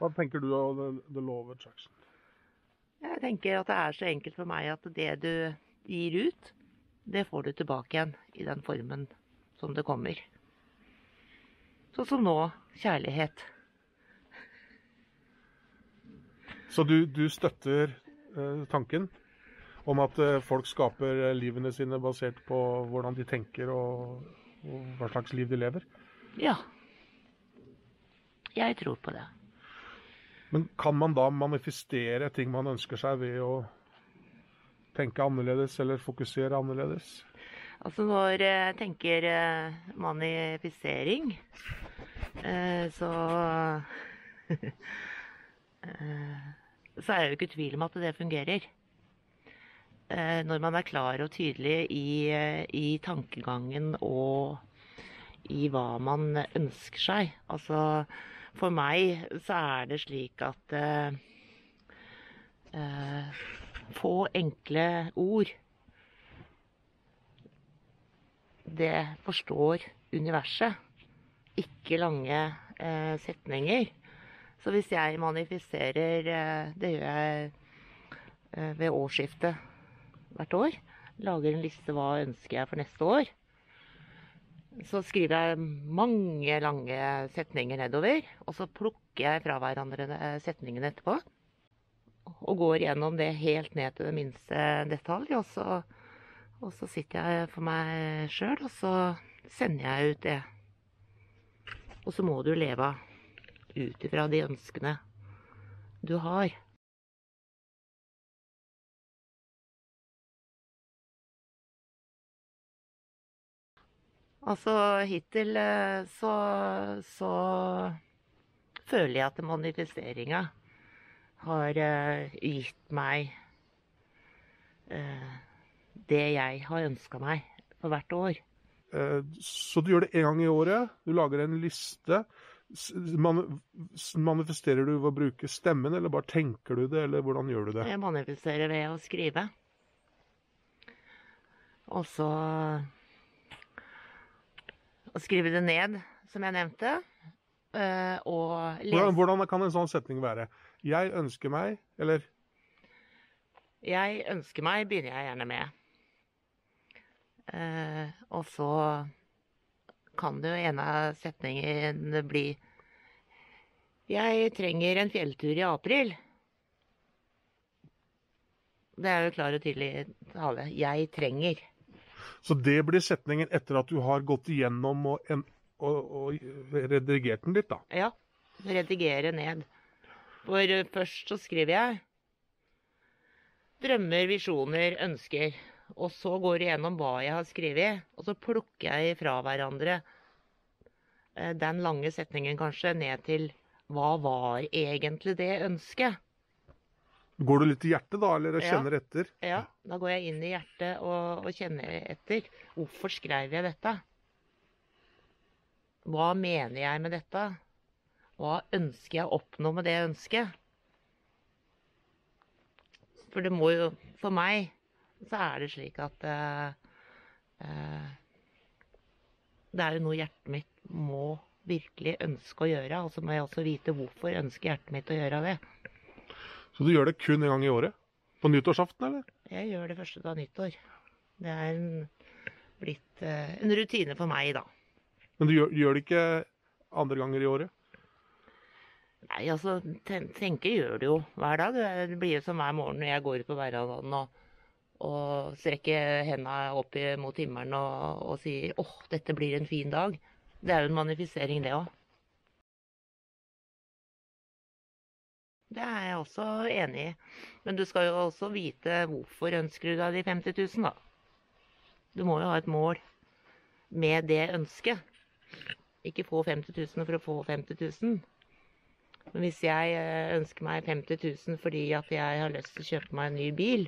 Hva tenker du om the, the law attraction? Jeg tenker at det er så enkelt for meg at det du gir ut, det får du tilbake igjen i den formen som det kommer. Sånn som nå kjærlighet. Så du, du støtter eh, tanken om at eh, folk skaper eh, livene sine basert på hvordan de tenker og, og hva slags liv de lever? Ja. Jeg tror på det. Men kan man da manifestere ting man ønsker seg ved å tenke annerledes eller fokusere annerledes? Altså når jeg tenker eh, manifisering, eh, så eh, Så er jeg jo ikke i tvil om at det fungerer. Når man er klar og tydelig i, i tankegangen og i hva man ønsker seg. Altså for meg så er det slik at eh, Få enkle ord det forstår universet, ikke lange eh, setninger. Så hvis jeg manifiserer eh, Det gjør jeg eh, ved årsskiftet hvert år. Lager en liste hva ønsker jeg for neste år. Så skriver jeg mange lange setninger nedover, og så plukker jeg fra hverandre eh, setningene etterpå. Og går gjennom det helt ned til det minste detalj. Og så, og så sitter jeg for meg sjøl, og så sender jeg ut det. Og så må du leve ut ifra de ønskene du har. Altså hittil eh, så, så føler jeg at manifesteringa har uh, gitt meg uh, det jeg har ønska meg for hvert år. Uh, så du gjør det én gang i året? Du lager en liste. Man, manifesterer du ved å bruke stemmen, eller bare tenker du det, eller hvordan gjør du det? Jeg manifesterer ved å skrive. Og så å skrive det ned, som jeg nevnte. Uh, og lese hvordan, hvordan, kan en sånn setning være? Jeg ønsker meg, eller? Jeg ønsker meg begynner jeg gjerne med. Uh, og så kan det jo en av setningene bli Jeg trenger en fjelltur i april. Det er jo klar og tydelig tale. Jeg trenger. Så det blir setningen etter at du har gått igjennom og, en, og, og redigert den litt, da? Ja. Redigere ned. For først så skriver jeg drømmer, visjoner, ønsker. Og så går jeg gjennom hva jeg har skrevet, og så plukker jeg fra hverandre eh, den lange setningen kanskje ned til hva var egentlig det ønsket? Går du litt i hjertet da, eller kjenner ja. etter? Ja, da går jeg inn i hjertet og, og, kjenner etter. Hvorfor skrev jeg dette? Hva mener jeg med dette? Hva ønsker jeg å oppnå med det jeg ønsker? For det må jo For meg så er det slik at uh, uh, Det er jo noe hjertet mitt må virkelig ønske å gjøre. Og så må jeg også vite hvorfor ønsker hjertet mitt å gjøre det. Så du gjør det kun en gang i året? På nyttårsaften, eller? Jeg gjør det første dag nyttår. Det er en, blitt uh, en rutine for meg, da. Men du gjør, gjør, det ikke andre ganger i året? Nei, altså, tenker gjør det jo hver dag. Det blir jo som hver morgen når jeg går ut på verandaen og, og strekker henda opp mot himmelen og, og sier 'åh, dette blir en fin dag'. Det er jo en manifisering, det òg. Det er jeg også enig i. Men du skal jo også vite hvorfor ønsker du deg de 50 000, da. Du må jo ha et mål med det ønsket. Ikke få 50 000 for å få 50 000. Men hvis jeg eh, ønsker meg 50 000 fordi at jeg har lyst til å kjøpe meg en ny bil,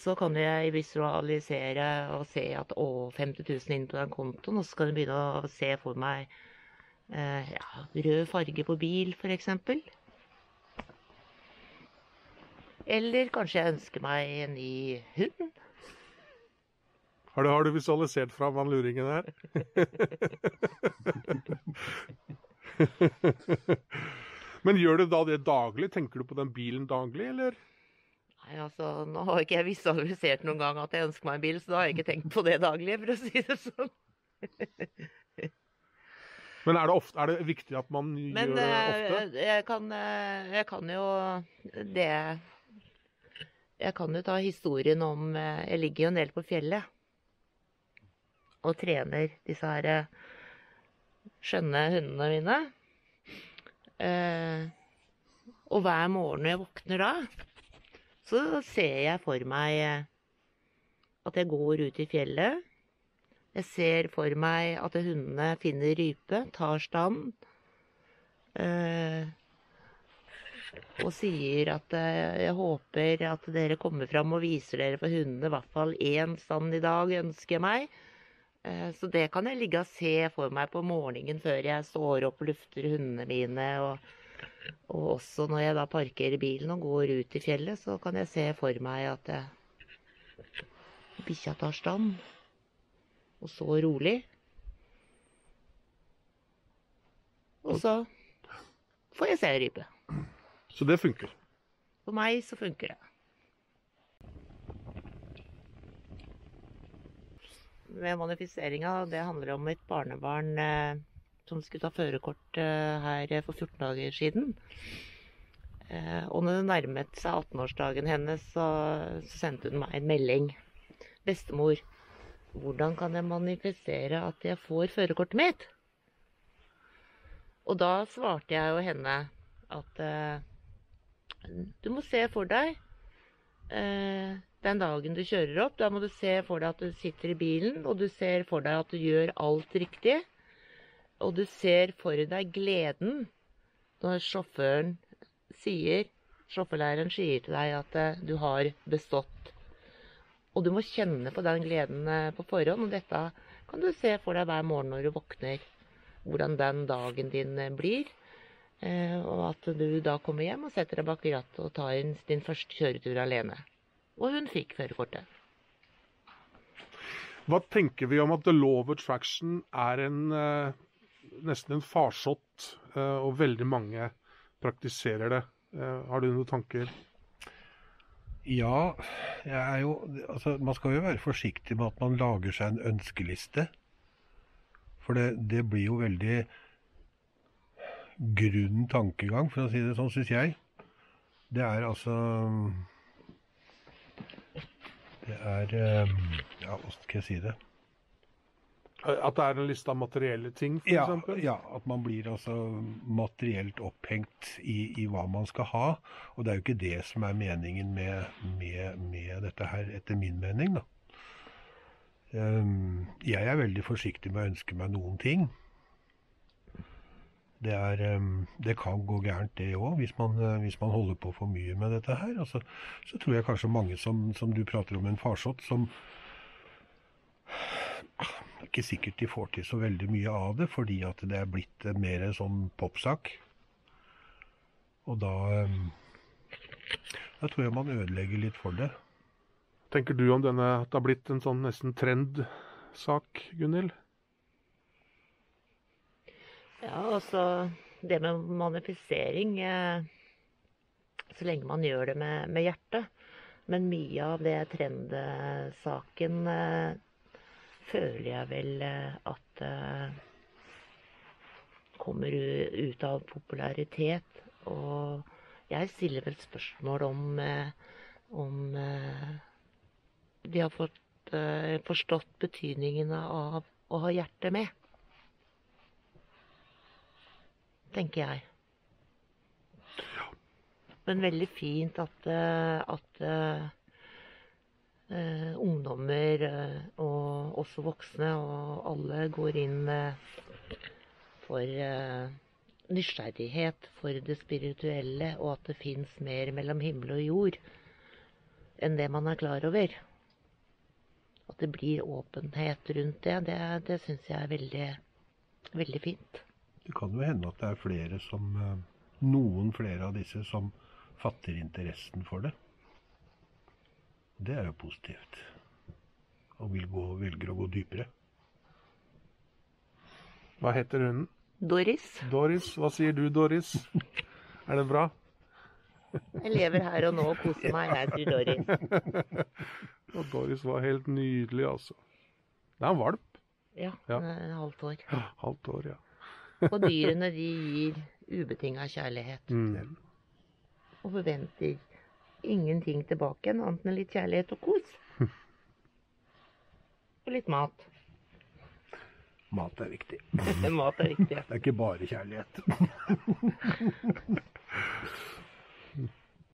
så kan jeg visualisere og se at å, 50 000 inn på den kontoen, og så kan jeg begynne å se for meg eh, ja, rød farge på bil, f.eks. Eller kanskje jeg ønsker meg en ny hund. Har du, har du visualisert fra han luringen her? Men gjør du da det daglig? Tenker du på den bilen daglig, eller? Nei, altså, Nå har ikke jeg visualisert noen gang at jeg ønsker meg en bil, så da har jeg ikke tenkt på det daglig, for å si det sånn. Men er det, ofte, er det viktig at man Men gjør det ofte? Men jeg eh, jeg kan jo det Jeg kan jo ta historien om eh, Jeg ligger jo en del på fjellet og trener disse her eh, skjønne hundene mine. Eh, og hver morgen når jeg våkner da, så ser jeg for meg at jeg går ut i fjellet. Jeg ser for meg at hundene finner rype, tar stand. Og sier at eh, jeg håper at dere kommer fram og viser dere for hundene i hvert fall én stand i dag, ønsker jeg meg. Eh, så det kan jeg ligge og se for meg på morgenen før jeg står opp og lufter hundene mine. Og, og også når jeg da parkerer bilen og går ut i fjellet, så kan jeg se for meg at eh, bikkja tar stand. Og så rolig. Og så får jeg se rype. Så det funker. For meg så funker det. Med manifesteringa, det handler om et barnebarn eh, som skulle ta førerkort eh, her for 14 dager siden. Eh, og når det nærmet seg 18-årsdagen hennes, så, så sendte hun meg en melding. Bestemor, hvordan kan jeg manifestere at jeg får førerkortet mitt? Og da svarte jeg jo henne at eh, du må se for deg eh, den dagen du kjører opp. Da må du se for deg at du sitter i bilen, og du ser for deg at du gjør alt riktig. Og du ser for deg gleden når sjåføren sier, sjåførlæreren sier til deg at eh, du har bestått. Og du må kjenne på den gleden eh, på forhånd. Og dette kan du se for deg hver morgen når du våkner. Hvordan den dagen din eh, blir. Eh, og at du da kommer hjem og setter deg bak rattet og tar inn din første kjøretur alene. Og hun fikk førerkortet. Hva tenker vi om at the law of attraction er en eh, nesten en farsott, eh, og veldig mange praktiserer det? Har du noen tanker? Ja, jeg er jo Altså, man skal jo være forsiktig med at man lager seg en ønskeliste. For det, det blir jo veldig grunn tankegang, for å si det sånn, syns jeg. Det er altså Det er eh, Ja, hva skal jeg si det? At det er en liste av materielle ting, f.eks.? Ja, ja, at man blir altså materielt opphengt i, i hva man skal ha. Og det er jo ikke det som er meningen med, med, med dette her, etter min mening, da. Ehm, jeg er veldig forsiktig med å ønske meg noen ting. Det, er, det kan gå gærent, det òg, hvis, eh, hvis man holder på for mye med dette her. Altså, så tror jeg kanskje mange som, som du prater om en farsott, som det er ikke sikkert de får til så veldig mye av det, fordi at det er blitt eh, mer en sånn popsak. Og da Da tror jeg man ødelegger litt for det. Tenker du om denne at det har blitt en sånn nesten trendsak, Gunhild? Ja, altså Det med manifisering eh, Så lenge man gjør det med, med hjertet. Men mye av det trendsaken eh, føler jeg vel eh, at kommer ut av popularitet. Og jeg stiller vel spørsmål om, om de har fått forstått betydningen av å ha hjertet med. Tenker jeg. Men veldig fint at, eh, at uh, ungdommer og også voksne og alle går inn for uh, nysgjerrighet for det spirituelle, og at det fins mer mellom himmel og jord enn det man er klar over. At det blir åpenhet rundt det, det, det syns jeg er veldig, veldig fint. Det kan jo hende at det er flere som eh, Noen flere av disse som fatter interessen for det. Det er jo positivt. Og vil gå, velger å gå dypere. Hva heter hunden? Doris? Doris, hva sier du, Doris? Er det bra? Jeg lever her og nå og koser meg, jeg, sier Doris. Og Doris var helt nydelig, altså. Det er en valp. Ja, Ja. halvt år. Halvt år, ja. Og dyrene de gir ubetinga kjærlighet. Mm. Og forventer ingenting tilbake igjen, annet enn litt kjærlighet og kos. Og litt mat. Mat er viktig. mat er viktig. Det er ikke bare kjærlighet.